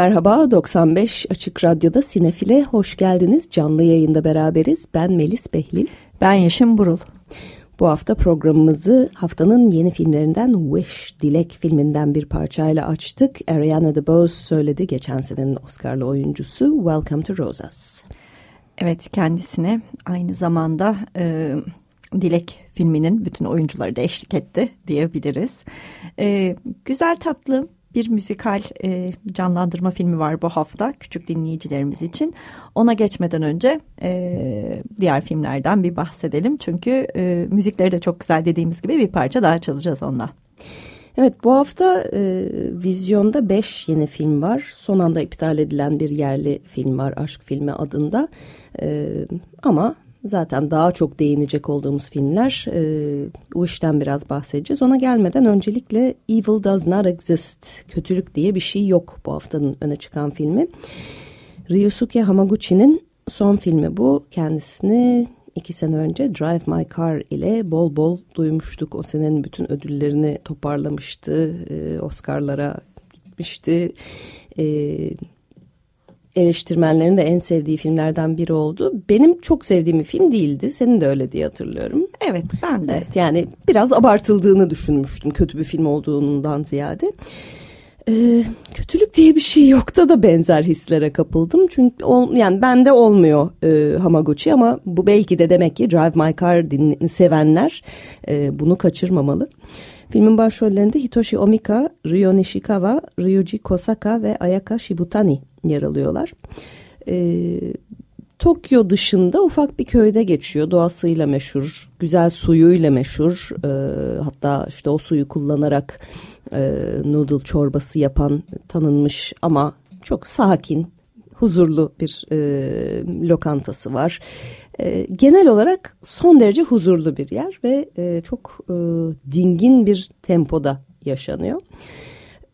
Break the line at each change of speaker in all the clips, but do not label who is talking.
Merhaba 95 Açık Radyo'da Sinefil'e hoş geldiniz. Canlı yayında beraberiz. Ben Melis Behlil.
Ben Yaşım Burul.
Bu hafta programımızı haftanın yeni filmlerinden Wish, Dilek filminden bir parçayla açtık. Ariana DeBose söyledi geçen senenin Oscar'lı oyuncusu Welcome to Rosas.
Evet kendisine aynı zamanda e, Dilek filminin bütün oyuncuları da eşlik etti diyebiliriz. E, güzel tatlı bir müzikal e, canlandırma filmi var bu hafta küçük dinleyicilerimiz için. Ona geçmeden önce e, diğer filmlerden bir bahsedelim. Çünkü e, müzikleri de çok güzel dediğimiz gibi bir parça daha çalacağız onunla.
Evet bu hafta e, vizyonda beş yeni film var. Son anda iptal edilen bir yerli film var Aşk Filmi adında. E, ama Zaten daha çok değinecek olduğumuz filmler e, o işten biraz bahsedeceğiz. Ona gelmeden öncelikle Evil Does Not Exist, kötülük diye bir şey yok bu haftanın öne çıkan filmi. Ryusuke Hamaguchi'nin son filmi bu. Kendisini iki sene önce Drive My Car ile bol bol duymuştuk. O senenin bütün ödüllerini toparlamıştı. E, Oscar'lara gitmişti. E, eleştirmenlerin de en sevdiği filmlerden biri oldu. Benim çok sevdiğim bir film değildi. Senin de öyle diye hatırlıyorum.
Evet ben de. Evet,
yani biraz abartıldığını düşünmüştüm kötü bir film olduğundan ziyade. Ee, kötülük diye bir şey yokta da benzer hislere kapıldım. Çünkü ol, yani bende olmuyor e, Hamaguchi ama bu belki de demek ki Drive My Car din, sevenler e, bunu kaçırmamalı. Filmin başrollerinde Hitoshi Omika, Ryo Nishikawa, Ryuji Kosaka ve Ayaka Shibutani yer alıyorlar. Ee, Tokyo dışında ufak bir köyde geçiyor. Doğasıyla meşhur, güzel suyuyla meşhur. Ee, hatta işte o suyu kullanarak e, noodle çorbası yapan tanınmış ama çok sakin, huzurlu bir e, lokantası var. E, genel olarak son derece huzurlu bir yer ve e, çok e, dingin bir tempoda yaşanıyor.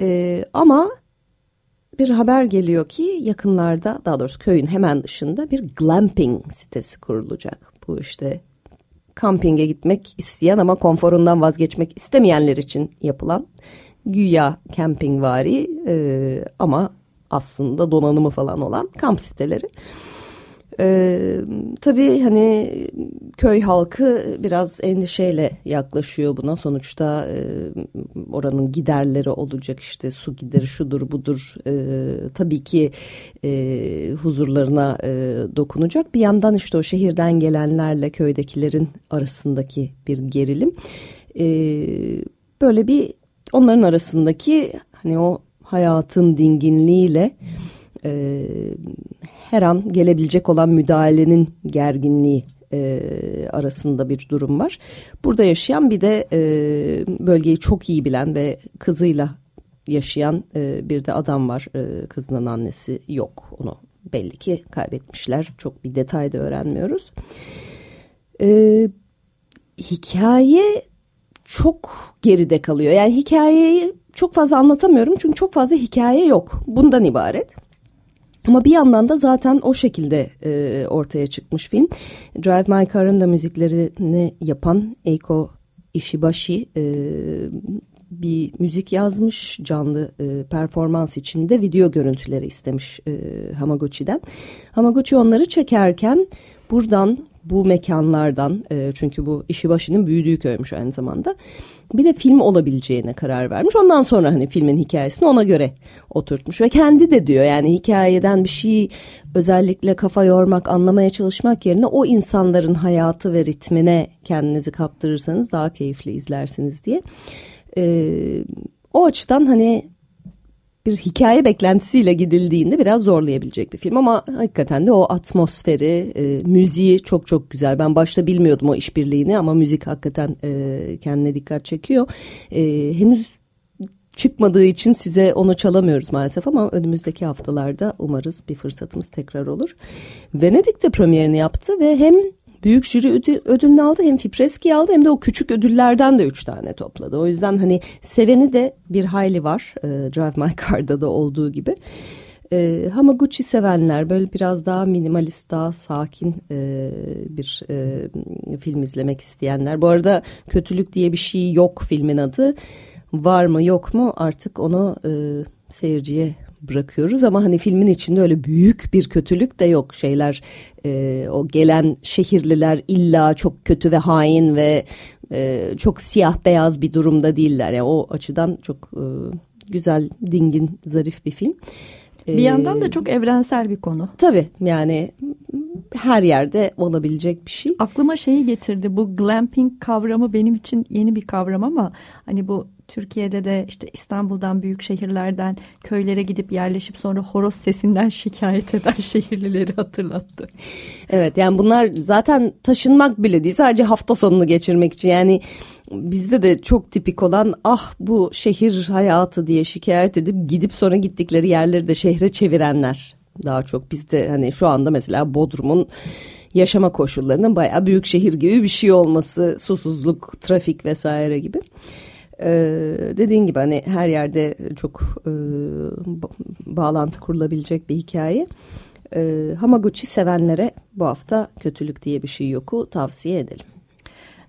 E, ama bir haber geliyor ki yakınlarda daha doğrusu köyün hemen dışında bir glamping sitesi kurulacak. Bu işte kampinge gitmek isteyen ama konforundan vazgeçmek istemeyenler için yapılan güya campingvari e, ama aslında donanımı falan olan kamp siteleri. Ee, tabii hani köy halkı biraz endişeyle yaklaşıyor buna. Sonuçta e, oranın giderleri olacak işte su gideri şudur budur. E, tabii ki e, huzurlarına e, dokunacak. Bir yandan işte o şehirden gelenlerle köydekilerin arasındaki bir gerilim. E, böyle bir onların arasındaki hani o hayatın dinginliğiyle... E, her an gelebilecek olan müdahalenin gerginliği e, arasında bir durum var. Burada yaşayan bir de e, bölgeyi çok iyi bilen ve kızıyla yaşayan e, bir de adam var. E, kızının annesi yok. Onu belli ki kaybetmişler. Çok bir detay da öğrenmiyoruz. E, hikaye çok geride kalıyor. Yani hikayeyi çok fazla anlatamıyorum çünkü çok fazla hikaye yok. Bundan ibaret. Ama bir yandan da zaten o şekilde e, ortaya çıkmış film. Drive My Car'ın da müziklerini yapan Eiko Ishibashi e, bir müzik yazmış canlı e, performans içinde video görüntüleri istemiş e, Hamaguchi'den. Hamaguchi onları çekerken buradan bu mekanlardan e, çünkü bu Ishibaşi'nin büyüdüğü köymüş aynı zamanda bir de film olabileceğine karar vermiş. Ondan sonra hani filmin hikayesini ona göre oturtmuş ve kendi de diyor yani hikayeden bir şey özellikle kafa yormak, anlamaya çalışmak yerine o insanların hayatı ve ritmine kendinizi kaptırırsanız daha keyifli izlersiniz diye. Ee, o açıdan hani bir hikaye beklentisiyle gidildiğinde biraz zorlayabilecek bir film ama hakikaten de o atmosferi, e, müziği çok çok güzel. Ben başta bilmiyordum o işbirliğini ama müzik hakikaten e, kendine dikkat çekiyor. E, henüz çıkmadığı için size onu çalamıyoruz maalesef ama önümüzdeki haftalarda umarız bir fırsatımız tekrar olur. Venedik'te premierini yaptı ve hem büyük jüri ödülünü aldı hem Fipreski aldı hem de o küçük ödüllerden de üç tane topladı. O yüzden hani seveni de bir hayli var e, Drive My Car'da da olduğu gibi. E, Hamaguchi sevenler böyle biraz daha minimalist daha sakin e, bir e, film izlemek isteyenler. Bu arada kötülük diye bir şey yok filmin adı. Var mı yok mu artık onu e, seyirciye bırakıyoruz ama hani filmin içinde öyle büyük bir kötülük de yok şeyler e, o gelen şehirliler illa çok kötü ve hain ve e, çok siyah beyaz bir durumda değiller yani o açıdan çok e, güzel dingin zarif bir film.
Bir yandan da çok evrensel bir konu.
Tabii yani her yerde olabilecek bir şey.
Aklıma şeyi getirdi bu glamping kavramı benim için yeni bir kavram ama hani bu Türkiye'de de işte İstanbul'dan büyük şehirlerden köylere gidip yerleşip sonra horoz sesinden şikayet eden şehirlileri hatırlattı.
Evet yani bunlar zaten taşınmak bile değil sadece hafta sonunu geçirmek için yani bizde de çok tipik olan ah bu şehir hayatı diye şikayet edip gidip sonra gittikleri yerleri de şehre çevirenler daha çok bizde hani şu anda mesela Bodrum'un yaşama koşullarının bayağı büyük şehir gibi bir şey olması susuzluk trafik vesaire gibi. Ee, dediğin gibi hani her yerde çok e, bağlantı kurulabilecek bir hikaye. Ee, Hamaguchi sevenlere bu hafta kötülük diye bir şey yoku tavsiye edelim.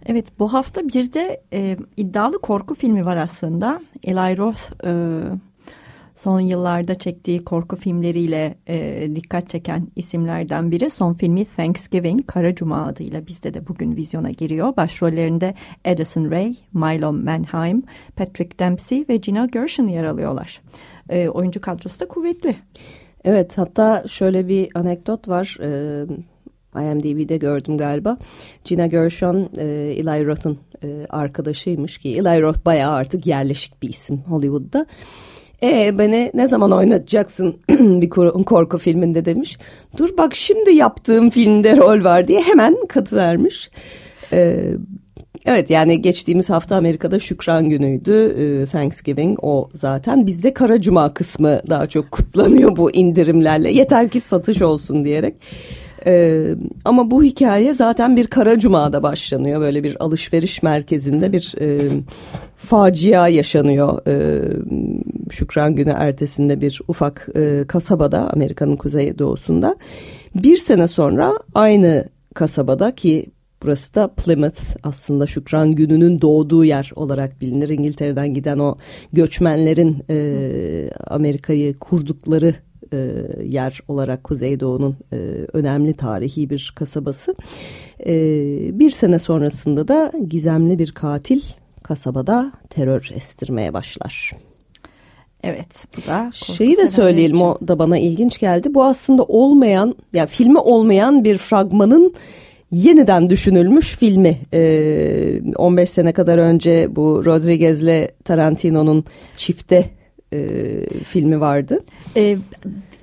Evet bu hafta bir de e, iddialı korku filmi var aslında. Eli Roth e, son yıllarda çektiği korku filmleriyle e, dikkat çeken isimlerden biri. Son filmi Thanksgiving Kara Cuma adıyla bizde de bugün vizyona giriyor. Başrollerinde Addison Rae, Milo Manheim, Patrick Dempsey ve Gina Gershon yer alıyorlar. E, oyuncu kadrosu da kuvvetli.
Evet hatta şöyle bir anekdot var. E, IMDb'de gördüm galiba. Gina Gershon e, Eli Roth'un e, arkadaşıymış ki Eli Roth bayağı artık yerleşik bir isim Hollywood'da. E beni ne zaman oynatacaksın bir korku filminde demiş. Dur bak şimdi yaptığım filmde rol var diye hemen katı vermiş. E, evet yani geçtiğimiz hafta Amerika'da Şükran Günü'ydü. E, Thanksgiving o zaten. Bizde Kara Cuma kısmı daha çok kutlanıyor bu indirimlerle. Yeter ki satış olsun diyerek. Ee, ama bu hikaye zaten bir Kara Cuma'da başlanıyor. Böyle bir alışveriş merkezinde bir e, facia yaşanıyor. E, Şükran Günü ertesinde bir ufak e, kasabada Amerika'nın kuzey doğusunda. Bir sene sonra aynı kasabada ki Burası da Plymouth aslında Şükran Günü'nün doğduğu yer olarak bilinir. İngiltere'den giden o göçmenlerin e, Amerika'yı kurdukları e, yer olarak Kuzeydoğu'nun e, önemli tarihi bir kasabası. E, bir sene sonrasında da gizemli bir katil kasabada terör estirmeye başlar.
Evet bu da
şeyi de söyleyelim için. o da bana ilginç geldi. Bu aslında olmayan ya yani filmi olmayan bir fragmanın yeniden düşünülmüş filmi. Ee, 15 sene kadar önce bu Rodriguez'le Tarantino'nun çifte e, filmi vardı.
Ee,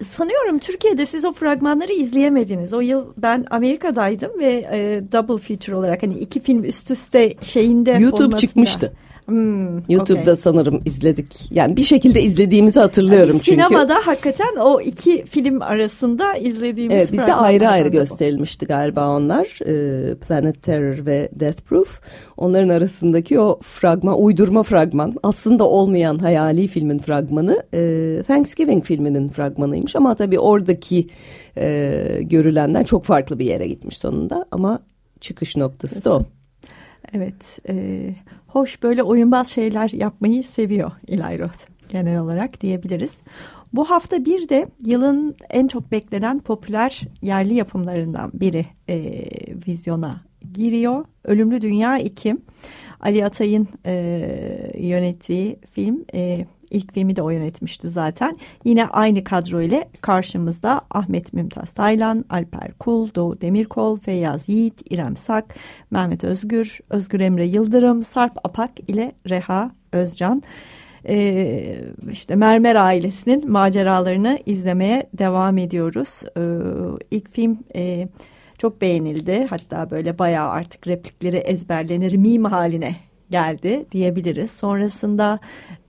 sanıyorum Türkiye'de siz o fragmanları izleyemediniz. O yıl ben Amerika'daydım ve e, double feature olarak hani iki film üst üste şeyinde
YouTube çıkmıştı. Hmm, YouTube'da okay. sanırım izledik. Yani bir şekilde izlediğimizi hatırlıyorum yani
çünkü.
Sinemada
hakikaten o iki film arasında izlediğimiz
Evet bizde ayrı ayrı gösterilmişti galiba onlar. Ee, Planet Terror ve Death Proof. Onların arasındaki o fragman, uydurma fragman aslında olmayan hayali filmin fragmanı e, Thanksgiving filminin fragmanıymış. Ama tabii oradaki e, görülenden çok farklı bir yere gitmiş sonunda. Ama çıkış noktası da o.
Evet, e, hoş böyle oyunbaz şeyler yapmayı seviyor Roth genel olarak diyebiliriz. Bu hafta bir de yılın en çok beklenen popüler yerli yapımlarından biri e, vizyona giriyor. Ölümlü Dünya 2. Ali Atay'ın e, yönettiği film e, İlk filmi de o yönetmişti zaten. Yine aynı kadro ile karşımızda Ahmet Mümtaz Taylan, Alper Kul, Doğu Demirkol, Feyyaz Yiğit, İrem Sak, Mehmet Özgür, Özgür Emre Yıldırım, Sarp Apak ile Reha Özcan. Ee, işte Mermer ailesinin maceralarını izlemeye devam ediyoruz. Ee, ilk film e, çok beğenildi. Hatta böyle bayağı artık replikleri ezberlenir, mim haline geldi diyebiliriz. Sonrasında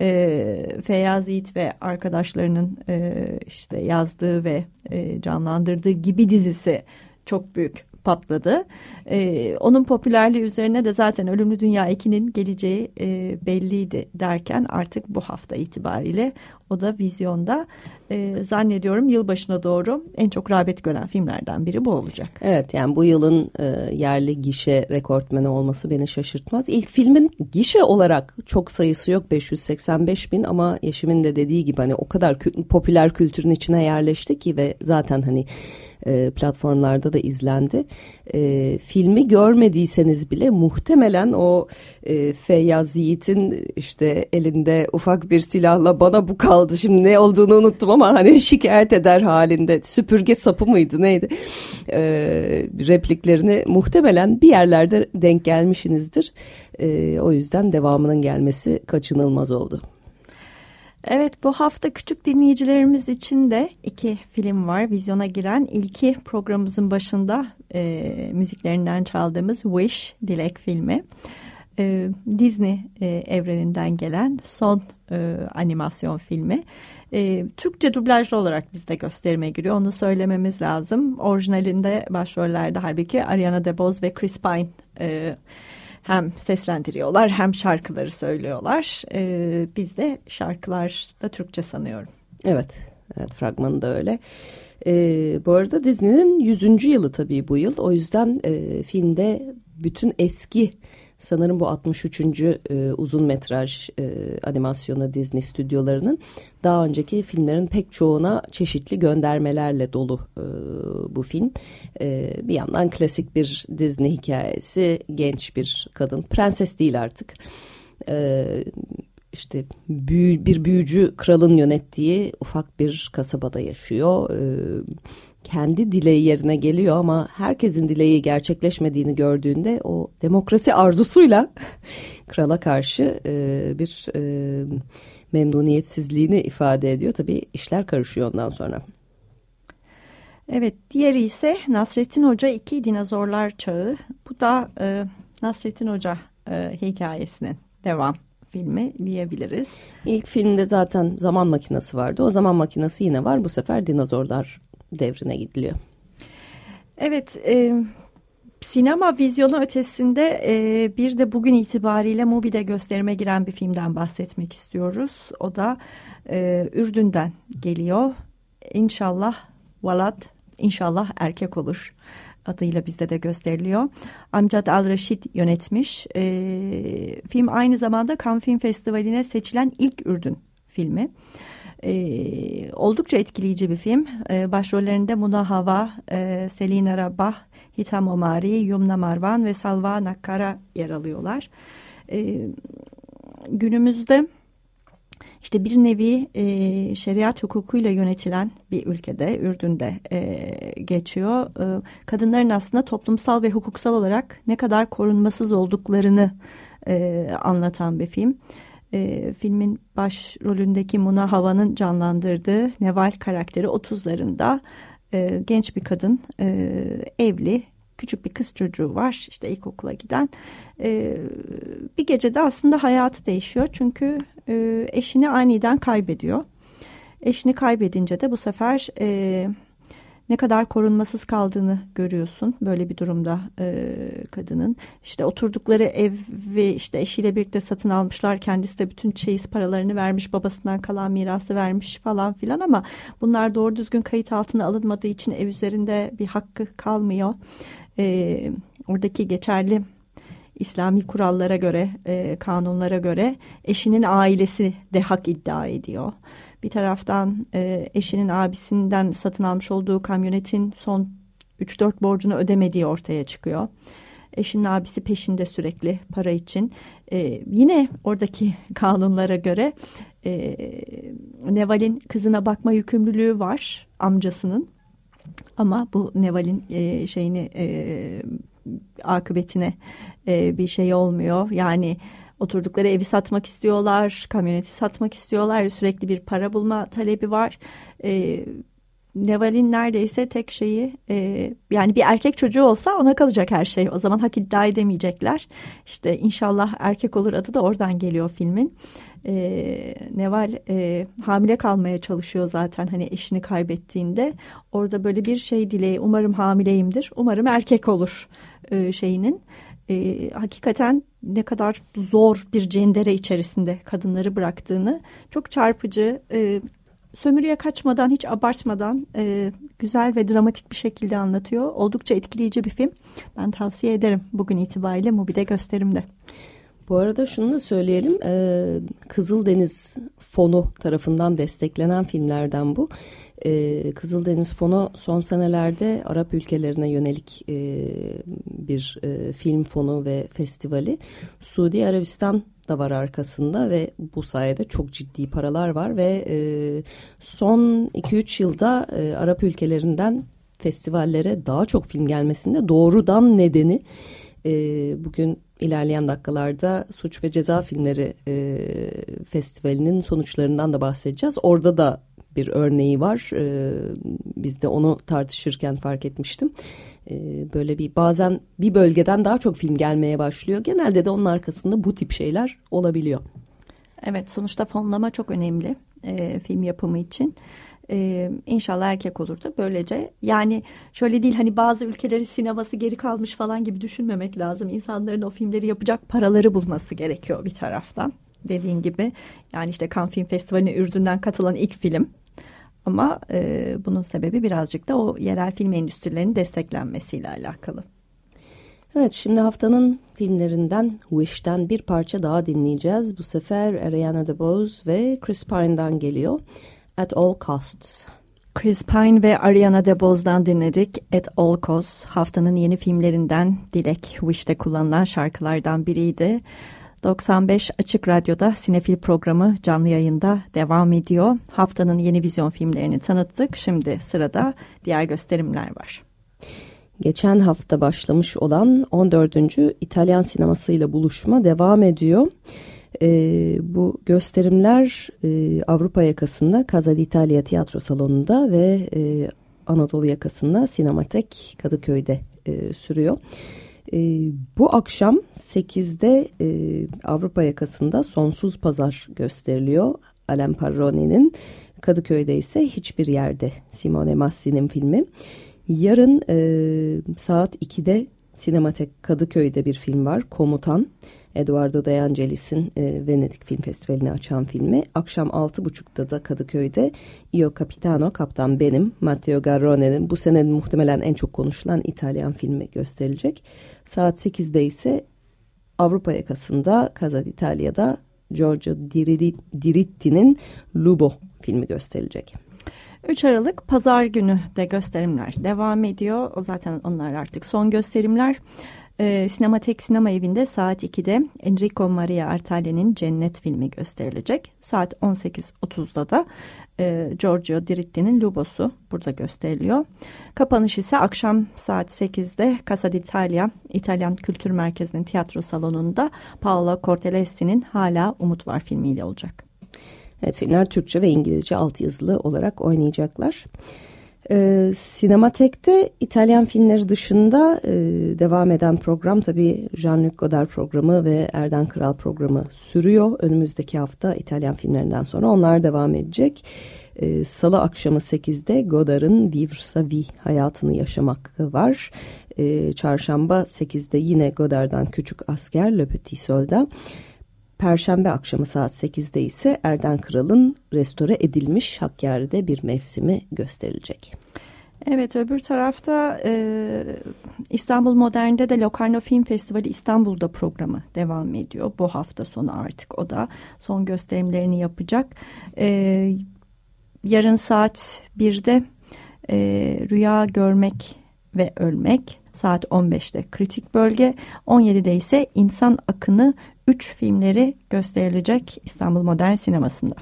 e, Feyyaz Yiğit ve arkadaşlarının e, işte yazdığı ve e, canlandırdığı gibi dizisi çok büyük patladı. E, onun popülerliği üzerine de zaten Ölümlü Dünya 2'nin geleceği e, belliydi derken artık bu hafta itibariyle o da vizyonda e, zannediyorum yılbaşına doğru en çok rağbet gören filmlerden biri bu olacak.
Evet yani bu yılın e, yerli gişe rekortmeni olması beni şaşırtmaz. İlk filmin gişe olarak çok sayısı yok 585 bin ama Yeşim'in de dediği gibi hani o kadar kü popüler kültürün içine yerleşti ki ve zaten hani e, platformlarda da izlendi. E, filmi görmediyseniz bile muhtemelen o e, Feyyaz Yiğit'in işte elinde ufak bir silahla bana bu kaldı şimdi ne olduğunu unuttum ama hani şikayet eder halinde süpürge sapı mıydı neydi e, repliklerini muhtemelen bir yerlerde denk gelmişsinizdir. E, o yüzden devamının gelmesi kaçınılmaz oldu.
Evet bu hafta küçük dinleyicilerimiz için de iki film var vizyona giren. İlki programımızın başında e, müziklerinden çaldığımız Wish Dilek filmi. E, Disney e, evreninden gelen son e, animasyon filmi. E, Türkçe dublajlı olarak bizde gösterime giriyor. Onu söylememiz lazım. Orijinalinde başrollerde halbuki Ariana DeBose ve Chris Pine e, hem seslendiriyorlar hem şarkıları söylüyorlar. Ee, biz de şarkılar da Türkçe sanıyorum.
Evet, evet fragmanı da öyle. Ee, bu arada Disney'nin 100. yılı tabii bu yıl. O yüzden e, filmde bütün eski sanırım bu 63. E, uzun metraj e, animasyonu Disney stüdyolarının daha önceki filmlerin pek çoğuna çeşitli göndermelerle dolu e, bu film. E, bir yandan klasik bir Disney hikayesi, genç bir kadın, prenses değil artık. E, işte büyü, bir büyücü kralın yönettiği ufak bir kasabada yaşıyor. E, kendi dileği yerine geliyor ama herkesin dileği gerçekleşmediğini gördüğünde o demokrasi arzusuyla krala karşı e, bir e, memnuniyetsizliğini ifade ediyor. Tabii işler karışıyor ondan sonra.
Evet diğeri ise Nasrettin Hoca iki dinozorlar çağı. Bu da e, Nasrettin Hoca e, hikayesinin devam filmi diyebiliriz.
İlk filmde zaten zaman makinesi vardı. O zaman makinesi yine var. Bu sefer dinozorlar devrine gidiliyor.
Evet, e, sinema vizyonu ötesinde e, bir de bugün itibariyle Mubi'de gösterime giren bir filmden bahsetmek istiyoruz. O da e, Ürdün'den geliyor. İnşallah Valat, inşallah erkek olur adıyla bizde de gösteriliyor. Amcad Al-Reşid yönetmiş. E, film aynı zamanda Cannes Film Festivali'ne seçilen ilk Ürdün filmi. E, oldukça etkileyici bir film. E, başrollerinde Muna Hava, e, Selina Rabah, Hitam Omari, Yumna Marvan ve Salva Nakkara yer alıyorlar. E, günümüzde işte bir nevi e, şeriat hukukuyla yönetilen bir ülkede, Ürdün'de e, geçiyor. E, kadınların aslında toplumsal ve hukuksal olarak ne kadar korunmasız olduklarını e, anlatan bir film e, filmin başrolündeki Muna Hava'nın canlandırdığı Neval karakteri 30'larında e, genç bir kadın e, evli küçük bir kız çocuğu var işte ilkokula giden. E, bir gecede aslında hayatı değişiyor çünkü e, eşini aniden kaybediyor. Eşini kaybedince de bu sefer e, ne kadar korunmasız kaldığını görüyorsun böyle bir durumda e, kadının. İşte oturdukları evi işte eşiyle birlikte satın almışlar. Kendisi de bütün çeyiz paralarını vermiş, babasından kalan mirası vermiş falan filan ama bunlar doğru düzgün kayıt altına alınmadığı için ev üzerinde bir hakkı kalmıyor. E, oradaki geçerli İslami kurallara göre, e, kanunlara göre eşinin ailesi de hak iddia ediyor. Bir taraftan e, eşinin abisinden satın almış olduğu kamyonetin son 3-4 borcunu ödemediği ortaya çıkıyor. Eşinin abisi peşinde sürekli para için. E, yine oradaki kanunlara göre e, Neval'in kızına bakma yükümlülüğü var amcasının. Ama bu Neval'in e, şeyini e, akıbetine e, bir şey olmuyor. Yani Oturdukları evi satmak istiyorlar, kamyoneti satmak istiyorlar. Sürekli bir para bulma talebi var. E, Neval'in neredeyse tek şeyi e, yani bir erkek çocuğu olsa ona kalacak her şey. O zaman hak iddia edemeyecekler. İşte inşallah erkek olur adı da oradan geliyor filmin. E, Neval e, hamile kalmaya çalışıyor zaten hani eşini kaybettiğinde. Orada böyle bir şey dileği umarım hamileyimdir. Umarım erkek olur e, şeyinin. E, hakikaten ne kadar zor bir cendere içerisinde kadınları bıraktığını çok çarpıcı e, sömürüye kaçmadan hiç abartmadan e, güzel ve dramatik bir şekilde anlatıyor. Oldukça etkileyici bir film. Ben tavsiye ederim bugün itibariyle Mubi'de gösterimde.
Bu arada şunu da söyleyelim. E, Kızıldeniz Fonu tarafından desteklenen filmlerden bu. E, Kızıldeniz Fonu son senelerde Arap ülkelerine yönelik e, bir e, film fonu ve festivali. Suudi Arabistan da var arkasında ve bu sayede çok ciddi paralar var ve e, son 2-3 yılda e, Arap ülkelerinden festivallere daha çok film gelmesinde doğrudan nedeni e, bugün ilerleyen dakikalarda Suç ve Ceza Filmleri e, Festivali'nin sonuçlarından da bahsedeceğiz. Orada da bir örneği var. E, biz de onu tartışırken fark etmiştim. E, böyle bir bazen bir bölgeden daha çok film gelmeye başlıyor. Genelde de onun arkasında bu tip şeyler olabiliyor.
Evet sonuçta fonlama çok önemli e, film yapımı için. Ee, inşallah erkek olur da böylece yani şöyle değil hani bazı ülkeleri sineması geri kalmış falan gibi düşünmemek lazım. İnsanların o filmleri yapacak paraları bulması gerekiyor bir taraftan. Dediğin gibi yani işte Cannes Film Festivali'ne Ürdün'den katılan ilk film ama e, bunun sebebi birazcık da o yerel film endüstrilerinin desteklenmesiyle alakalı.
Evet şimdi haftanın filmlerinden Wish'ten bir parça daha dinleyeceğiz. Bu sefer Ariana DeBose ve Chris Pine'dan geliyor. At All Costs.
Chris Pine ve Ariana DeBose'dan dinledik. At All Costs haftanın yeni filmlerinden Dilek Wish'te kullanılan şarkılardan biriydi. 95 Açık Radyo'da Sinefil programı canlı yayında devam ediyor. Haftanın yeni vizyon filmlerini tanıttık. Şimdi sırada diğer gösterimler var.
Geçen hafta başlamış olan 14. İtalyan sinemasıyla buluşma devam ediyor. E, bu gösterimler e, Avrupa yakasında Casa d'Italia tiyatro salonunda ve e, Anadolu yakasında Sinematek Kadıköy'de e, sürüyor. E, bu akşam 8'de e, Avrupa yakasında Sonsuz Pazar gösteriliyor. Alain Parroni'nin Kadıköy'de ise hiçbir yerde Simone Massi'nin filmi. Yarın e, saat 2'de Sinematek Kadıköy'de bir film var. Komutan. Eduardo De Angelis'in e, Venedik Film Festivali'ni açan filmi. Akşam 6.30'da da Kadıköy'de Io Capitano, Kaptan Benim, Matteo Garrone'nin bu sene muhtemelen en çok konuşulan İtalyan filmi gösterilecek. Saat 8'de ise Avrupa yakasında Casa d'Italia'da Giorgio Diritti'nin Lubo filmi gösterilecek.
3 Aralık Pazar günü de gösterimler devam ediyor. O zaten onlar artık son gösterimler. E, Sinematek Sinema Evi'nde saat 2'de Enrico Maria Artale'nin Cennet filmi gösterilecek. Saat 18.30'da da e, Giorgio Diritti'nin Lubos'u burada gösteriliyor. Kapanış ise akşam saat 8'de Casa d'Italia İtalyan Kültür Merkezi'nin tiyatro salonunda Paolo Cortellesi'nin Hala Umut Var filmiyle olacak.
Evet filmler Türkçe ve İngilizce altyazılı olarak oynayacaklar. E, Sinematek'te İtalyan filmleri dışında e, devam eden program tabii Jean-Luc Godard programı ve Erden Kral programı sürüyor. Önümüzdeki hafta İtalyan filmlerinden sonra onlar devam edecek. E, Salı akşamı 8'de Godard'ın Vivre sa vie hayatını yaşamak var. E, çarşamba 8'de yine Godard'dan Küçük Asker Le Petit Soldat. Perşembe akşamı saat 8'de ise Erden Kral'ın restore edilmiş Hakkari'de bir mevsimi gösterilecek.
Evet öbür tarafta e, İstanbul Modern'de de Locarno Film Festivali İstanbul'da programı devam ediyor. Bu hafta sonu artık o da son gösterimlerini yapacak. E, yarın saat 1'de e, Rüya Görmek ve Ölmek saat 15'te Kritik Bölge 17'de ise İnsan Akını 3 filmleri gösterilecek İstanbul Modern Sineması'nda.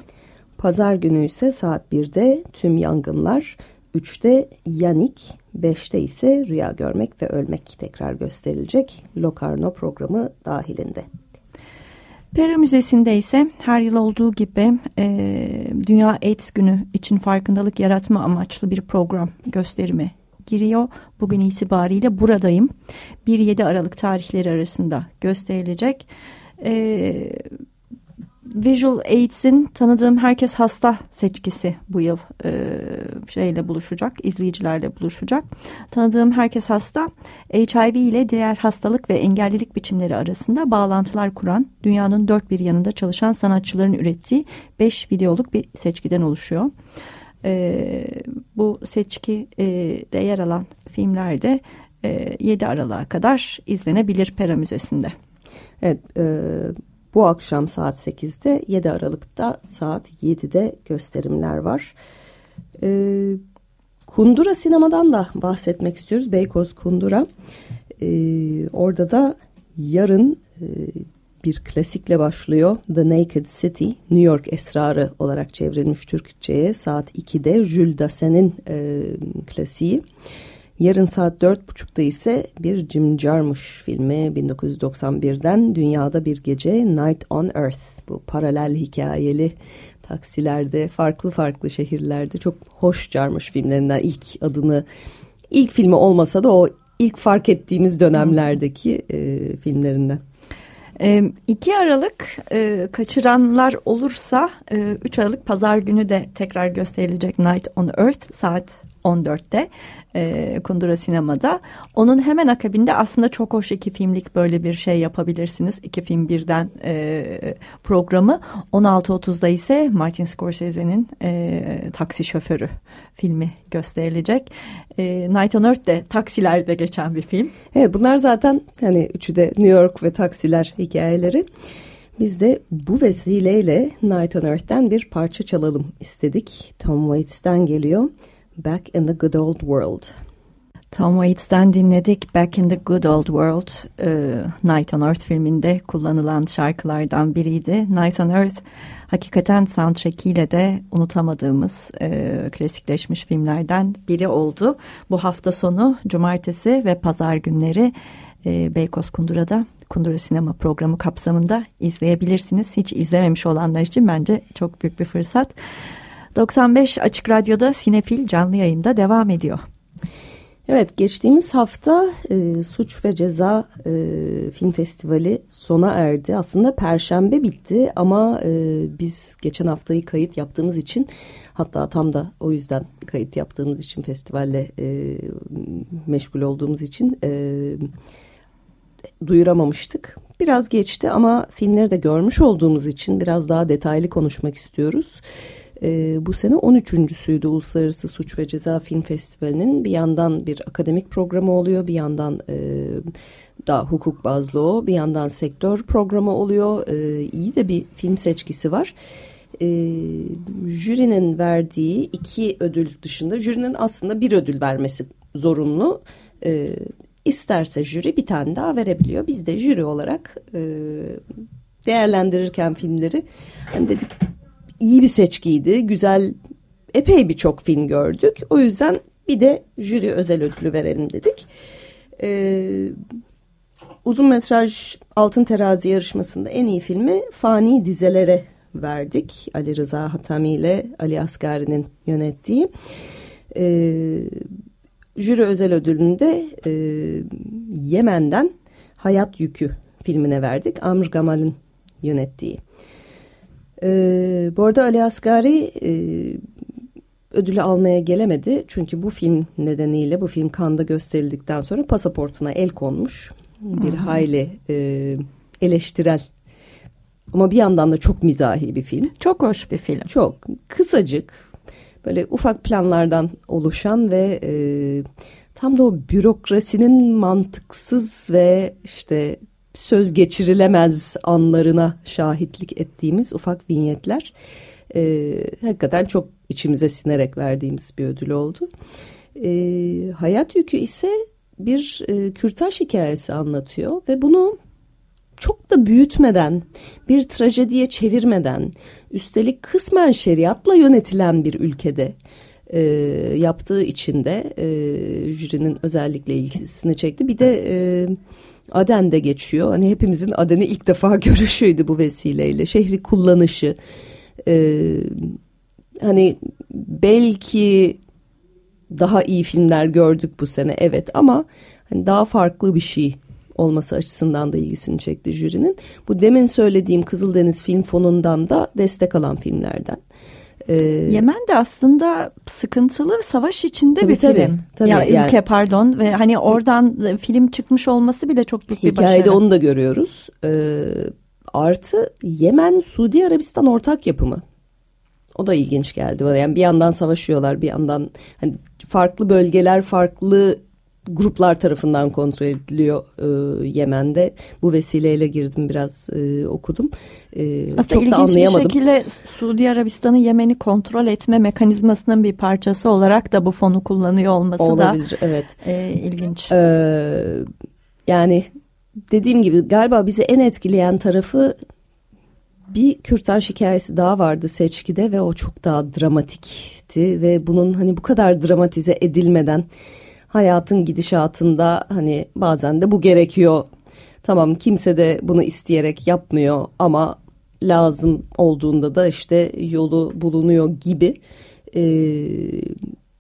Pazar günü ise saat 1'de Tüm Yangınlar, 3'te Yanik, 5'te ise Rüya Görmek ve Ölmek tekrar gösterilecek Locarno programı dahilinde.
Pera Müzesi'nde ise her yıl olduğu gibi e, Dünya AIDS Günü için farkındalık yaratma amaçlı bir program gösterimi giriyor. Bugün itibariyle buradayım. 1-7 Aralık tarihleri arasında gösterilecek. E, Visual AIDS'in tanıdığım herkes hasta seçkisi bu yıl e, şeyle buluşacak, izleyicilerle buluşacak. Tanıdığım herkes hasta, HIV ile diğer hastalık ve engellilik biçimleri arasında bağlantılar kuran, dünyanın dört bir yanında çalışan sanatçıların ürettiği beş videoluk bir seçkiden oluşuyor. E, bu seçki e, de yer alan filmlerde e, 7 Aralık'a kadar izlenebilir Pera Müzesi'nde.
Evet, e, bu akşam saat 8'de 7 Aralık'ta saat 7'de gösterimler var. Ee, Kundura sinemadan da bahsetmek istiyoruz. Beykoz Kundura. Ee, orada da yarın e, bir klasikle başlıyor. The Naked City, New York Esrarı olarak çevrilmiş Türkçe'ye saat 2'de Jules Dassin'in e, klasiği. Yarın saat dört buçukta ise bir Jim Jarmusch filmi 1991'den Dünyada Bir Gece Night on Earth. Bu paralel hikayeli taksilerde farklı farklı şehirlerde çok hoş Jarmusch filmlerinden ilk adını ilk filmi olmasa da o ilk fark ettiğimiz dönemlerdeki e, filmlerinden.
2 Aralık e, kaçıranlar olursa e, 3 Aralık pazar günü de tekrar gösterilecek Night on Earth saat 14'te e, Kundura Sinema'da. Onun hemen akabinde aslında çok hoş iki filmlik böyle bir şey yapabilirsiniz. İki film birden e, programı. 16.30'da ise Martin Scorsese'nin e, Taksi Şoförü filmi gösterilecek. E, Night on Earth de taksilerde geçen bir film.
Evet bunlar zaten hani üçü de New York ve taksiler hikayeleri. Biz de bu vesileyle Night on Earth'ten bir parça çalalım istedik. Tom Waits'ten geliyor. Back in the Good Old World.
Tom Waits'ten dinledik Back in the Good Old World. E, Night on Earth filminde kullanılan şarkılardan biriydi. Night on Earth hakikaten soundtrackiyle de unutamadığımız e, klasikleşmiş filmlerden biri oldu. Bu hafta sonu cumartesi ve pazar günleri e, Beykoz Kundura'da Kundura Sinema programı kapsamında izleyebilirsiniz. Hiç izlememiş olanlar için bence çok büyük bir fırsat. 95 Açık Radyo'da Sinefil canlı yayında devam ediyor.
Evet geçtiğimiz hafta e, Suç ve Ceza e, Film Festivali sona erdi. Aslında perşembe bitti ama e, biz geçen haftayı kayıt yaptığımız için hatta tam da o yüzden kayıt yaptığımız için festivalle e, meşgul olduğumuz için e, duyuramamıştık. Biraz geçti ama filmleri de görmüş olduğumuz için biraz daha detaylı konuşmak istiyoruz. E, bu sene 13.süydü Uluslararası Suç ve Ceza Film Festivali'nin bir yandan bir akademik programı oluyor bir yandan e, daha hukuk bazlı o bir yandan sektör programı oluyor e, iyi de bir film seçkisi var. E, jürinin verdiği iki ödül dışında jürinin aslında bir ödül vermesi zorunlu. E, isterse jüri bir tane daha verebiliyor. Biz de jüri olarak e, değerlendirirken filmleri hani dedik iyi bir seçkiydi. Güzel epey birçok film gördük. O yüzden bir de jüri özel ödülü verelim dedik. Ee, uzun metraj Altın Terazi yarışmasında en iyi filmi Fani Dizelere verdik. Ali Rıza Hatami ile Ali Asgari'nin yönettiği. Ee, jüri özel ödülünü de e, Yemen'den Hayat Yükü filmine verdik. Amr Gamal'in yönettiği. Ee, bu arada Ali Asgari e, ödülü almaya gelemedi. Çünkü bu film nedeniyle bu film kanda gösterildikten sonra pasaportuna el konmuş. Bir hmm. hayli e, eleştirel ama bir yandan da çok mizahi bir film.
Çok hoş bir film.
Çok kısacık böyle ufak planlardan oluşan ve e, tam da o bürokrasinin mantıksız ve işte söz geçirilemez anlarına şahitlik ettiğimiz ufak vinyetler e, hakikaten çok içimize sinerek verdiğimiz bir ödül oldu. E, hayat yükü ise bir e, kürtaj hikayesi anlatıyor ve bunu çok da büyütmeden, bir trajediye çevirmeden, üstelik kısmen şeriatla yönetilen bir ülkede e, yaptığı için de e, jürinin özellikle ilgisini çekti. Bir de e, Aden'de geçiyor. Hani hepimizin Aden'i ilk defa görüşüydü bu vesileyle. Şehri kullanışı. E, hani belki daha iyi filmler gördük bu sene evet ama hani daha farklı bir şey olması açısından da ilgisini çekti jürinin. Bu demin söylediğim Kızıldeniz Film Fonu'ndan da destek alan filmlerden.
Ee, Yemen de aslında sıkıntılı savaş içinde tabii, bir
tabii,
film.
Tabii,
ya yani, ülke pardon ve hani oradan film çıkmış olması bile çok büyük bir başarı.
Hikayede onu da görüyoruz. Ee, artı Yemen Suudi Arabistan ortak yapımı. O da ilginç geldi bana. Yani bir yandan savaşıyorlar, bir yandan hani farklı bölgeler, farklı gruplar tarafından kontrol ediliyor e, Yemen'de. Bu vesileyle girdim biraz e, okudum.
E, Aslında çok ilginç da anlayamadım. bir şekilde Suudi Arabistan'ın Yemen'i kontrol etme mekanizmasının bir parçası olarak da bu fonu kullanıyor olması
Olabilir,
da
evet.
e, ilginç.
E, yani dediğim gibi galiba bizi en etkileyen tarafı bir kürtaj hikayesi daha vardı seçkide ve o çok daha dramatikti ve bunun hani bu kadar dramatize edilmeden hayatın gidişatında hani bazen de bu gerekiyor. Tamam kimse de bunu isteyerek yapmıyor ama lazım olduğunda da işte yolu bulunuyor gibi. Ee,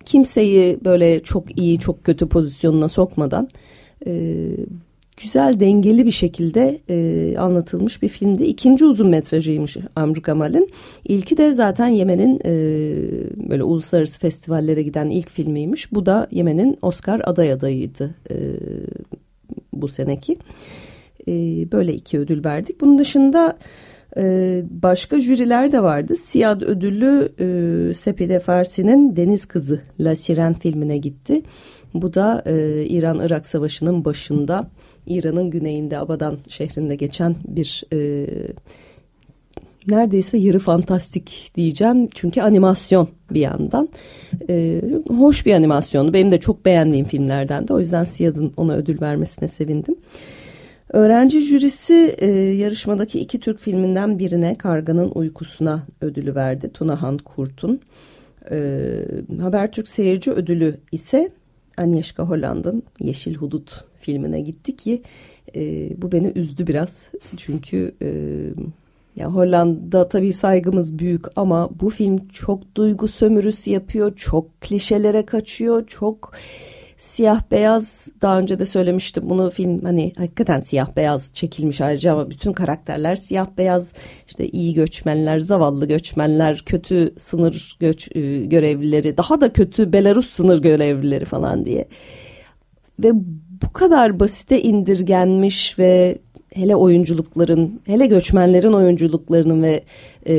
kimseyi böyle çok iyi çok kötü pozisyonuna sokmadan e, güzel dengeli bir şekilde e, anlatılmış bir filmdi. İkinci uzun metrajıymış Amr Kamal'in. İlki de zaten Yemen'in e, böyle uluslararası festivallere giden ilk filmiymiş. Bu da Yemen'in Oscar aday adayıydı e, bu seneki. E, böyle iki ödül verdik. Bunun dışında e, başka jüriler de vardı. Siyad ödülü e, Sepide Farsi'nin Deniz Kızı La Siren filmine gitti. Bu da e, İran-Irak Savaşı'nın başında İran'ın güneyinde Abadan şehrinde geçen bir e, neredeyse yarı fantastik diyeceğim. Çünkü animasyon bir yandan. E, hoş bir animasyonu. Benim de çok beğendiğim filmlerden de. O yüzden Siyad'ın ona ödül vermesine sevindim. Öğrenci jürisi e, yarışmadaki iki Türk filminden birine Karganın Uykusuna ödülü verdi. Tunahan Kurt'un. E, Habertürk Seyirci Ödülü ise Agnieszka Holland'ın Yeşil Hudut filmine gitti ki e, bu beni üzdü biraz. Çünkü e, ya Hollanda tabii saygımız büyük ama bu film çok duygu sömürüsü yapıyor, çok klişelere kaçıyor, çok siyah beyaz daha önce de söylemiştim bunu film hani hakikaten siyah beyaz çekilmiş ayrıca ama bütün karakterler siyah beyaz. İşte iyi göçmenler zavallı göçmenler kötü sınır göç e, görevlileri daha da kötü Belarus sınır görevlileri falan diye. Ve bu kadar basite indirgenmiş ve hele oyunculukların hele göçmenlerin oyunculuklarının ve e,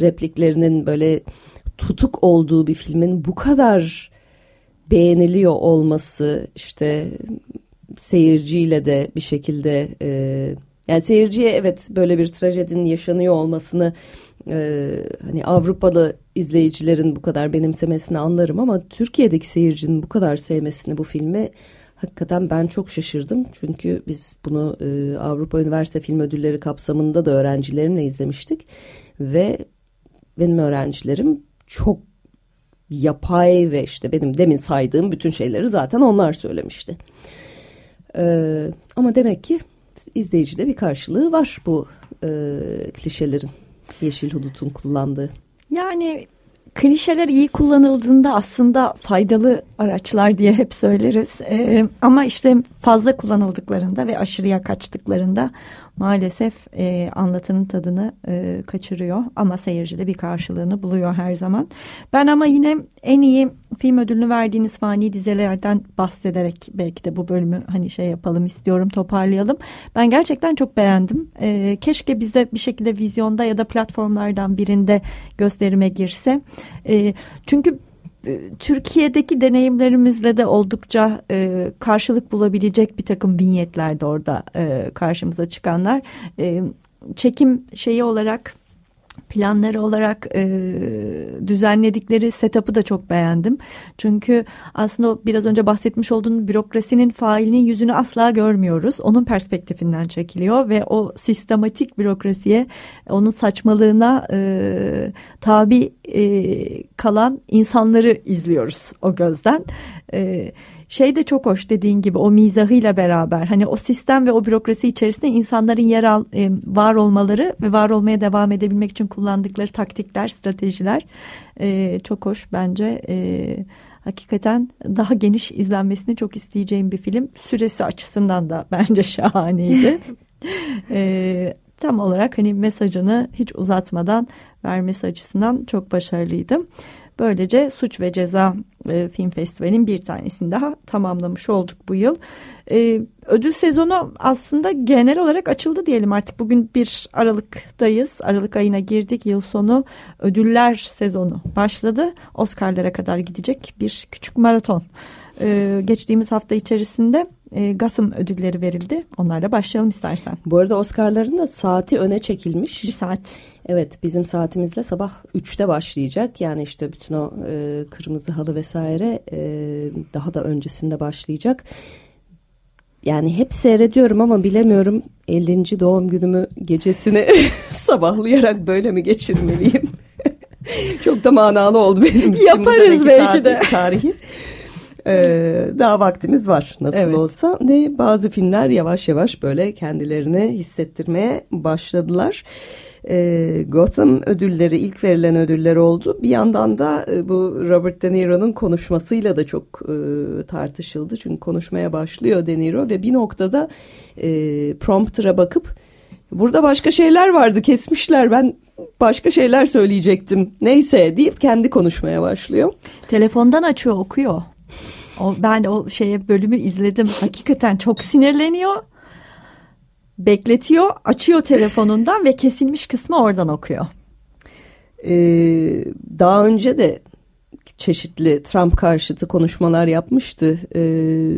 repliklerinin böyle tutuk olduğu bir filmin bu kadar beğeniliyor olması işte seyirciyle de bir şekilde e, yani seyirciye evet böyle bir trajedinin yaşanıyor olmasını e, hani Avrupalı izleyicilerin bu kadar benimsemesini anlarım ama Türkiye'deki seyircinin bu kadar sevmesini bu filmi hakikaten ben çok şaşırdım. Çünkü biz bunu e, Avrupa Üniversite Film Ödülleri kapsamında da öğrencilerimle izlemiştik ve benim öğrencilerim çok yapay ve işte benim demin saydığım bütün şeyleri zaten onlar söylemişti. Ee, ama demek ki izleyicide bir karşılığı var bu e, klişelerin Yeşil Hudut'un kullandığı.
Yani klişeler iyi kullanıldığında aslında faydalı araçlar diye hep söyleriz. Ee, ama işte fazla kullanıldıklarında ve aşırıya kaçtıklarında maalesef e, anlatının tadını e, kaçırıyor ama seyircide bir karşılığını buluyor her zaman. Ben ama yine en iyi film ödülünü verdiğiniz fani dizilerden bahsederek belki de bu bölümü hani şey yapalım istiyorum toparlayalım. Ben gerçekten çok beğendim. E, keşke bizde bir şekilde vizyonda ya da platformlardan birinde gösterime girse. E, çünkü Türkiye'deki deneyimlerimizle de oldukça e, karşılık bulabilecek bir takım vinyetler de orada e, karşımıza çıkanlar. E, çekim şeyi olarak planları olarak e, düzenledikleri setup'ı da çok beğendim. Çünkü aslında biraz önce bahsetmiş olduğum bürokrasinin failinin yüzünü asla görmüyoruz. Onun perspektifinden çekiliyor ve o sistematik bürokrasiye, onun saçmalığına e, tabi e, kalan insanları izliyoruz o gözden. E, şey de çok hoş dediğin gibi o mizahıyla beraber hani o sistem ve o bürokrasi içerisinde insanların yer al, e, var olmaları ve var olmaya devam edebilmek için kullandıkları taktikler, stratejiler e, çok hoş bence. E, hakikaten daha geniş izlenmesini çok isteyeceğim bir film. Süresi açısından da bence şahaneydi. e, tam olarak hani mesajını hiç uzatmadan vermesi açısından çok başarılıydım. Böylece Suç ve Ceza e, Film Festivali'nin bir tanesini daha tamamlamış olduk bu yıl. E, ödül sezonu aslında genel olarak açıldı diyelim artık. Bugün bir Aralık'tayız. Aralık ayına girdik. Yıl sonu ödüller sezonu başladı. Oscar'lara kadar gidecek bir küçük maraton. E, geçtiğimiz hafta içerisinde e, Gotham ödülleri verildi. Onlarla başlayalım istersen.
Bu arada Oscar'ların da saati öne çekilmiş.
Bir saat.
Evet bizim saatimizle sabah 3'te başlayacak. Yani işte bütün o e, kırmızı halı vesaire e, daha da öncesinde başlayacak. Yani hep seyrediyorum ama bilemiyorum 50. doğum günümü gecesini sabahlayarak böyle mi geçirmeliyim? Çok da manalı oldu benim için.
Yaparız belki de.
Tarihi. Ee, daha vaktimiz var nasıl evet. olsa. Ne bazı filmler yavaş yavaş böyle kendilerini hissettirmeye başladılar. E, Gotham ödülleri ilk verilen ödüller oldu. Bir yandan da e, bu Robert De Niro'nun konuşmasıyla da çok e, tartışıldı. Çünkü konuşmaya başlıyor De Niro ve bir noktada e, prompter'a bakıp burada başka şeyler vardı kesmişler ben başka şeyler söyleyecektim neyse deyip kendi konuşmaya başlıyor.
Telefondan açıyor okuyor. O, ben o şeye bölümü izledim. Hakikaten çok sinirleniyor bekletiyor, açıyor telefonundan ve kesilmiş kısmı oradan okuyor.
Ee, daha önce de çeşitli Trump karşıtı konuşmalar yapmıştı. Ee,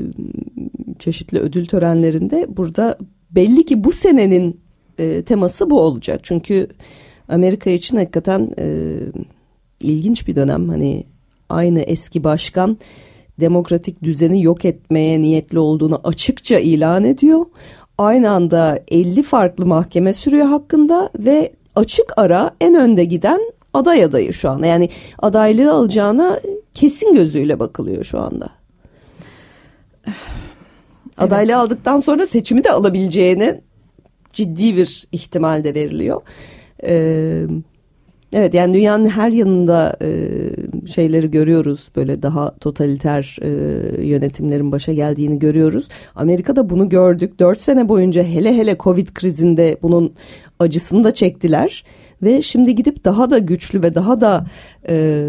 çeşitli ödül törenlerinde. Burada belli ki bu senenin e, teması bu olacak. Çünkü Amerika için hakikaten e, ilginç bir dönem. Hani aynı eski başkan demokratik düzeni yok etmeye niyetli olduğunu açıkça ilan ediyor aynı anda 50 farklı mahkeme sürüyor hakkında ve açık ara en önde giden aday adayı şu anda. Yani adaylığı alacağına kesin gözüyle bakılıyor şu anda. Evet. Adaylığı aldıktan sonra seçimi de alabileceğine ciddi bir ihtimal de veriliyor. Ee, Evet yani dünyanın her yanında e, şeyleri görüyoruz böyle daha totaliter e, yönetimlerin başa geldiğini görüyoruz. Amerika'da bunu gördük. Dört sene boyunca hele hele Covid krizinde bunun acısını da çektiler. Ve şimdi gidip daha da güçlü ve daha da e,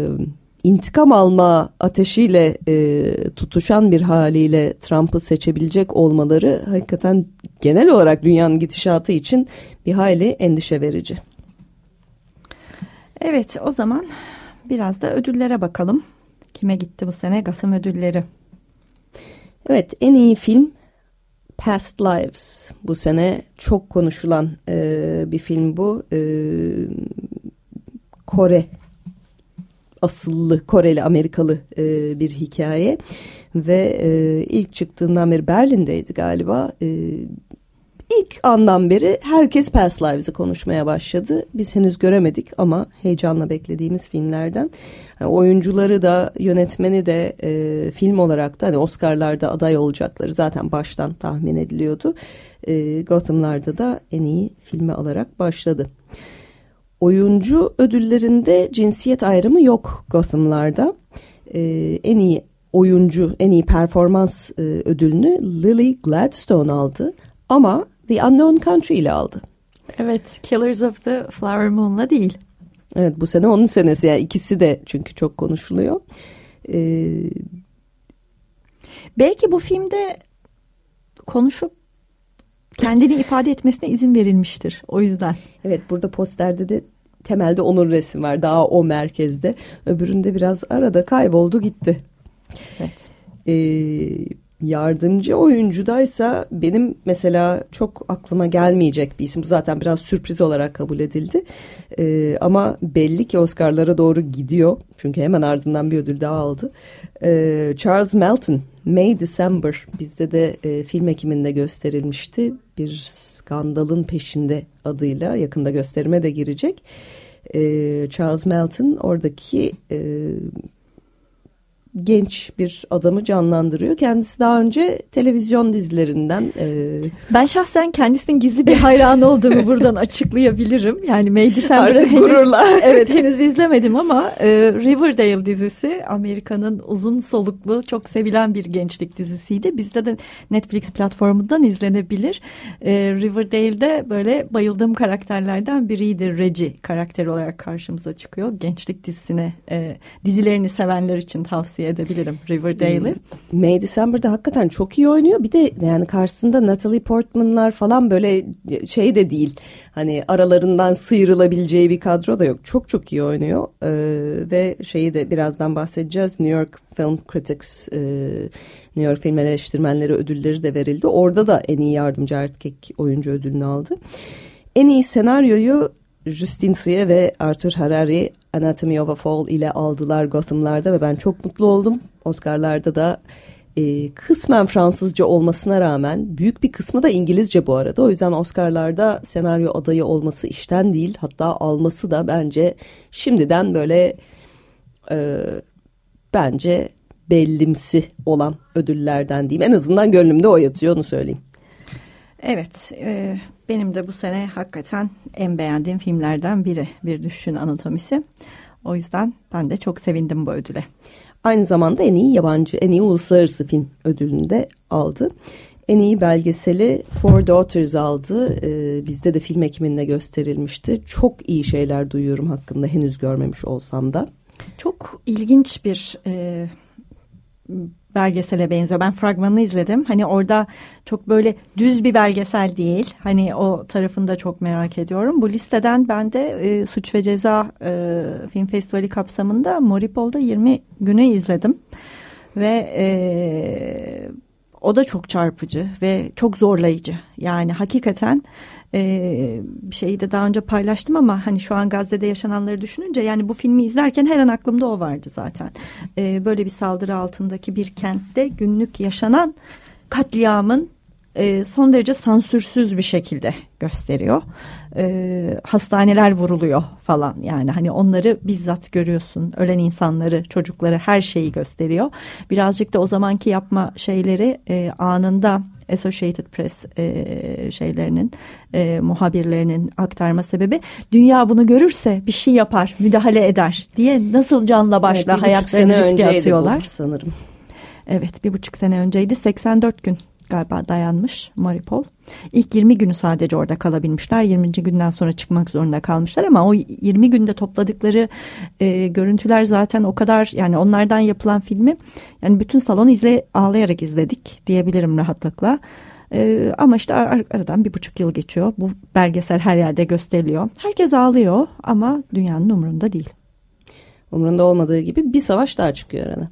intikam alma ateşiyle e, tutuşan bir haliyle Trump'ı seçebilecek olmaları hakikaten genel olarak dünyanın gidişatı için bir hayli endişe verici.
Evet o zaman biraz da ödüllere bakalım. Kime gitti bu sene Gasım ödülleri?
Evet en iyi film Past Lives bu sene çok konuşulan e, bir film bu. E, Kore asıllı Koreli Amerikalı e, bir hikaye ve e, ilk çıktığından beri Berlin'deydi galiba. E, İlk andan beri herkes Past Lives'ı konuşmaya başladı. Biz henüz göremedik ama heyecanla beklediğimiz filmlerden. Yani oyuncuları da yönetmeni de e, film olarak da hani Oscar'larda aday olacakları zaten baştan tahmin ediliyordu. E, Gotham'larda da en iyi filmi alarak başladı. Oyuncu ödüllerinde cinsiyet ayrımı yok Gotham'larda. E, en iyi oyuncu, en iyi performans e, ödülünü Lily Gladstone aldı. Ama The Unknown Country ile aldı.
Evet, Killers of the Flower Moon'la değil.
Evet, bu sene onun senesi. Yani ikisi de çünkü çok konuşuluyor. Ee,
Belki bu filmde konuşup kendini ifade etmesine izin verilmiştir. O yüzden.
Evet, burada posterde de temelde onun resim var. Daha o merkezde. Öbüründe biraz arada kayboldu gitti.
Evet.
Ee, yardımcı oyuncudaysa benim mesela çok aklıma gelmeyecek bir isim. Bu zaten biraz sürpriz olarak kabul edildi. Ee, ama belli ki Oscar'lara doğru gidiyor. Çünkü hemen ardından bir ödül daha aldı. Ee, Charles Melton, May December bizde de e, film ekiminde gösterilmişti. Bir skandalın peşinde adıyla yakında gösterime de girecek. Ee, Charles Melton oradaki... E, genç bir adamı canlandırıyor. Kendisi daha önce televizyon dizilerinden. E...
Ben şahsen kendisinin gizli bir hayranı olduğumu buradan açıklayabilirim. Yani May December'ı
henüz, gururla.
evet henüz izlemedim ama e, Riverdale dizisi Amerika'nın uzun soluklu çok sevilen bir gençlik dizisiydi. Bizde de Netflix platformundan izlenebilir. E, Riverdale'de böyle bayıldığım karakterlerden biriydi. Reggie karakteri olarak karşımıza çıkıyor. Gençlik dizisine e, dizilerini sevenler için tavsiye edebilirim Riverdale'i.
Hmm. May December'da hakikaten çok iyi oynuyor. Bir de yani karşısında Natalie Portman'lar falan böyle şey de değil. Hani aralarından sıyrılabileceği bir kadro da yok. Çok çok iyi oynuyor. Ee, ve şeyi de birazdan bahsedeceğiz. New York Film Critics e, New York Film Eleştirmenleri ödülleri de verildi. Orada da en iyi yardımcı erkek oyuncu ödülünü aldı. En iyi senaryoyu Justin Trier ve Arthur Harari Anatomy of a Fall ile aldılar Gotham'larda ve ben çok mutlu oldum. Oscar'larda da e, kısmen Fransızca olmasına rağmen büyük bir kısmı da İngilizce bu arada. O yüzden Oscar'larda senaryo adayı olması işten değil hatta alması da bence şimdiden böyle e, bence bellimsi olan ödüllerden diyeyim. En azından gönlümde o yatıyor onu söyleyeyim.
Evet, e, benim de bu sene hakikaten en beğendiğim filmlerden biri Bir Düşüşün Anatomisi. O yüzden ben de çok sevindim bu ödüle.
Aynı zamanda en iyi yabancı, en iyi uluslararası film ödülünü de aldı. En iyi belgeseli Four Daughters aldı. Ee, bizde de film ekiminde gösterilmişti. Çok iyi şeyler duyuyorum hakkında henüz görmemiş olsam da.
Çok ilginç bir e, belgesele benziyor. Ben fragmanını izledim. Hani orada çok böyle düz bir belgesel değil. Hani o tarafını da çok merak ediyorum. Bu listeden ben de e, Suç ve Ceza e, Film Festivali kapsamında Moripol'da 20 günü izledim. Ve e, o da çok çarpıcı ve çok zorlayıcı. Yani hakikaten e, şeyi de daha önce paylaştım ama hani şu an Gazze'de yaşananları düşününce yani bu filmi izlerken her an aklımda o vardı zaten. E, böyle bir saldırı altındaki bir kentte günlük yaşanan katliamın e, son derece sansürsüz bir şekilde gösteriyor. E, hastaneler vuruluyor falan yani hani onları bizzat görüyorsun. Ölen insanları, çocukları her şeyi gösteriyor. Birazcık da o zamanki yapma şeyleri e, anında Associated Press e, şeylerinin e, muhabirlerinin aktarma sebebi dünya bunu görürse bir şey yapar, müdahale eder diye nasıl canla başla evet, hayatlarını riske atıyorlar.
Bu, sanırım.
Evet bir buçuk sene önceydi 84 gün galiba dayanmış Maripol. İlk 20 günü sadece orada kalabilmişler. 20. günden sonra çıkmak zorunda kalmışlar ama o 20 günde topladıkları e, görüntüler zaten o kadar yani onlardan yapılan filmi yani bütün salon izle ağlayarak izledik diyebilirim rahatlıkla. Ee, ama işte ar aradan bir buçuk yıl geçiyor. Bu belgesel her yerde gösteriliyor. Herkes ağlıyor ama dünyanın umurunda değil.
Umurunda olmadığı gibi bir savaş daha çıkıyor arada.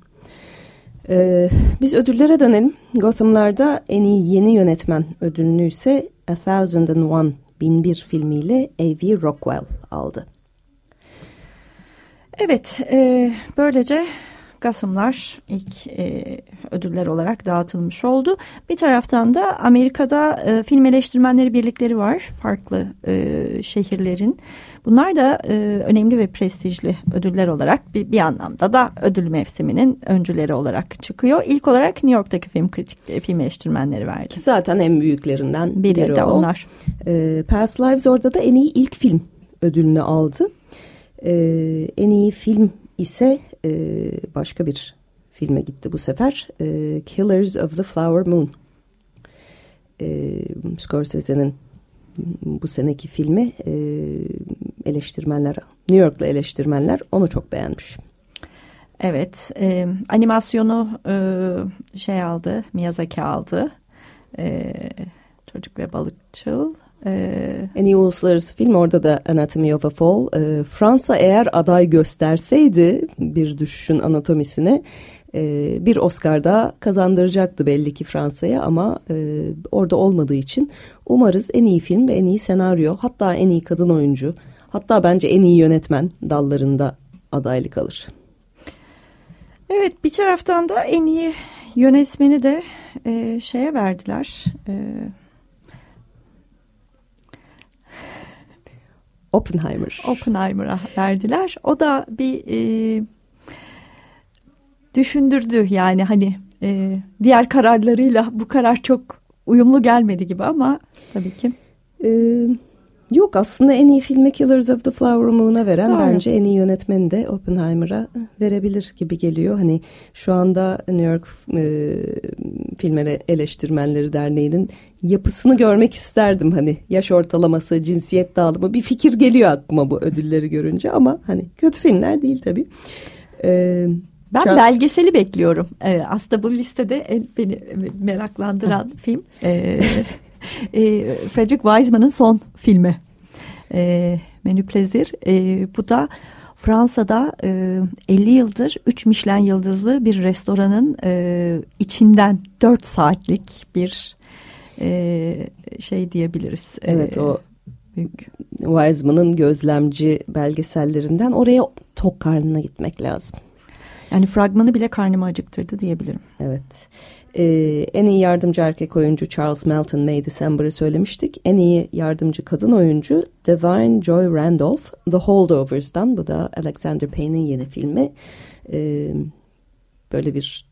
Ee, biz ödüllere dönelim. Gotham'larda en iyi yeni yönetmen ödülünü ise A Thousand and One, Bin Bir filmiyle A.V. Rockwell aldı.
Evet, e, böylece Gotham'lar ilk e, ödüller olarak dağıtılmış oldu. Bir taraftan da Amerika'da e, film eleştirmenleri birlikleri var. Farklı e, şehirlerin. Bunlar da e, önemli ve prestijli ödüller olarak bir, bir anlamda da ödül mevsiminin öncüleri olarak çıkıyor. İlk olarak New York'taki film kritik e, film eleştirmenleri verdi.
Ki zaten en büyüklerinden biri,
biri de o. onlar.
E, Past Lives orada da en iyi ilk film ödülünü aldı. E, en iyi film ise e, başka bir filme gitti bu sefer. E, Killers of the Flower Moon. E, Scorsese'nin bu seneki filmi e, eleştirmenler, New York'la eleştirmenler onu çok beğenmiş.
Evet, e, animasyonu e, şey aldı, Miyazaki aldı. E, Çocuk ve Balıkçıl.
Ee, en iyi uluslararası film orada da Anatomy of a Fall. Ee, Fransa eğer aday gösterseydi bir düşüşün anatomisine e, bir Oscar daha kazandıracaktı belli ki Fransa'ya ama e, orada olmadığı için umarız en iyi film ve en iyi senaryo hatta en iyi kadın oyuncu hatta bence en iyi yönetmen dallarında adaylık alır.
Evet bir taraftan da en iyi yönetmeni de e, şeye verdiler. E,
Oppenheimer.
Oppenheimer'a verdiler. O da bir e, düşündürdü yani hani e, diğer kararlarıyla bu karar çok uyumlu gelmedi gibi ama tabii ki.
Ee, yok aslında en iyi filmi Killers of the Flower Moon'a veren Doğru. bence en iyi yönetmeni de Oppenheimer'a verebilir gibi geliyor. Hani şu anda New York e, Film Eleştirmenleri Derneği'nin yapısını görmek isterdim. Hani yaş ortalaması, cinsiyet dağılımı bir fikir geliyor aklıma bu ödülleri görünce ama hani kötü filmler değil tabii.
Ee, ben Çok... belgeseli bekliyorum. Ee, aslında bu listede en beni meraklandıran film e, e, Frederick Wiseman'ın son filmi. E, Menü Plezir. E, bu da Fransa'da e, 50 yıldır 3 Michelin yıldızlı bir restoranın e, içinden 4 saatlik bir e, şey diyebiliriz.
Evet o büyük. Wiseman'ın gözlemci belgesellerinden oraya tok karnına gitmek lazım.
Yani fragmanı bile karnımı acıktırdı diyebilirim.
Evet. Ee, en iyi yardımcı erkek oyuncu Charles Melton May December'ı söylemiştik. En iyi yardımcı kadın oyuncu Divine Joy Randolph The Holdovers'dan. Bu da Alexander Payne'in yeni filmi. Ee, böyle bir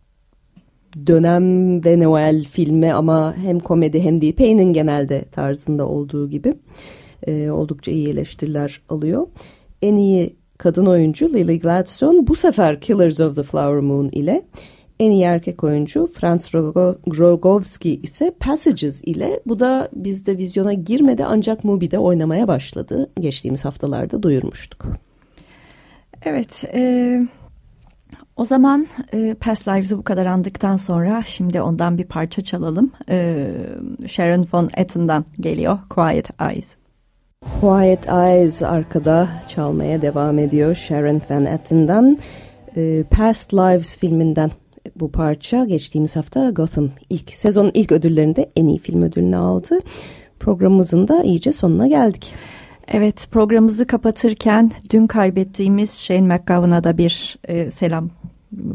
dönem ve Noel filmi ama hem komedi hem değil. Payne'in genelde tarzında olduğu gibi. Ee, oldukça iyi eleştiriler alıyor. En iyi kadın oyuncu Lily Gladstone bu sefer Killers of the Flower Moon ile en iyi erkek oyuncu Franz Rogowski ise Passages ile bu da bizde vizyona girmedi ancak Mubi'de oynamaya başladı. Geçtiğimiz haftalarda duyurmuştuk.
Evet, e, o zaman e, Past Lives'ı bu kadar andıktan sonra şimdi ondan bir parça çalalım. E, Sharon Von Etten'dan geliyor Quiet Eyes.
Quiet Eyes arkada çalmaya devam ediyor Sharon Van Etten'dan. E, Past Lives filminden bu parça geçtiğimiz hafta Gotham ilk sezonun ilk ödüllerinde en iyi film ödülünü aldı. Programımızın da iyice sonuna geldik.
Evet programımızı kapatırken dün kaybettiğimiz Shane McGowan'a da bir e, selam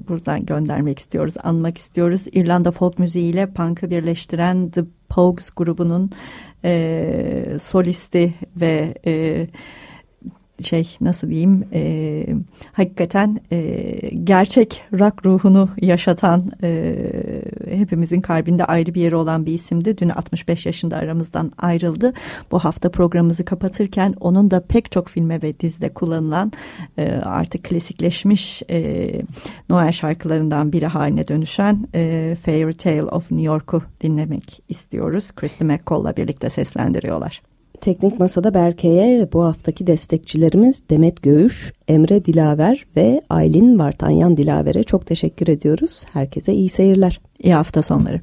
buradan göndermek istiyoruz, anmak istiyoruz. İrlanda folk müziği ile punk'ı birleştiren The Pogues grubunun e, solisti ve e, şey nasıl diyeyim e, hakikaten e, gerçek rock ruhunu yaşatan e, hepimizin kalbinde ayrı bir yeri olan bir isimdi. Dün 65 yaşında aramızdan ayrıldı. Bu hafta programımızı kapatırken onun da pek çok filme ve dizide kullanılan e, artık klasikleşmiş e, Noel şarkılarından biri haline dönüşen e, Fairy Tale of New York'u dinlemek istiyoruz. Christy McCall'la birlikte seslendiriyorlar.
Teknik Masa'da Berke'ye bu haftaki destekçilerimiz Demet Göğüş, Emre Dilaver ve Aylin Vartanyan Dilaver'e çok teşekkür ediyoruz. Herkese iyi seyirler.
İyi hafta sonları.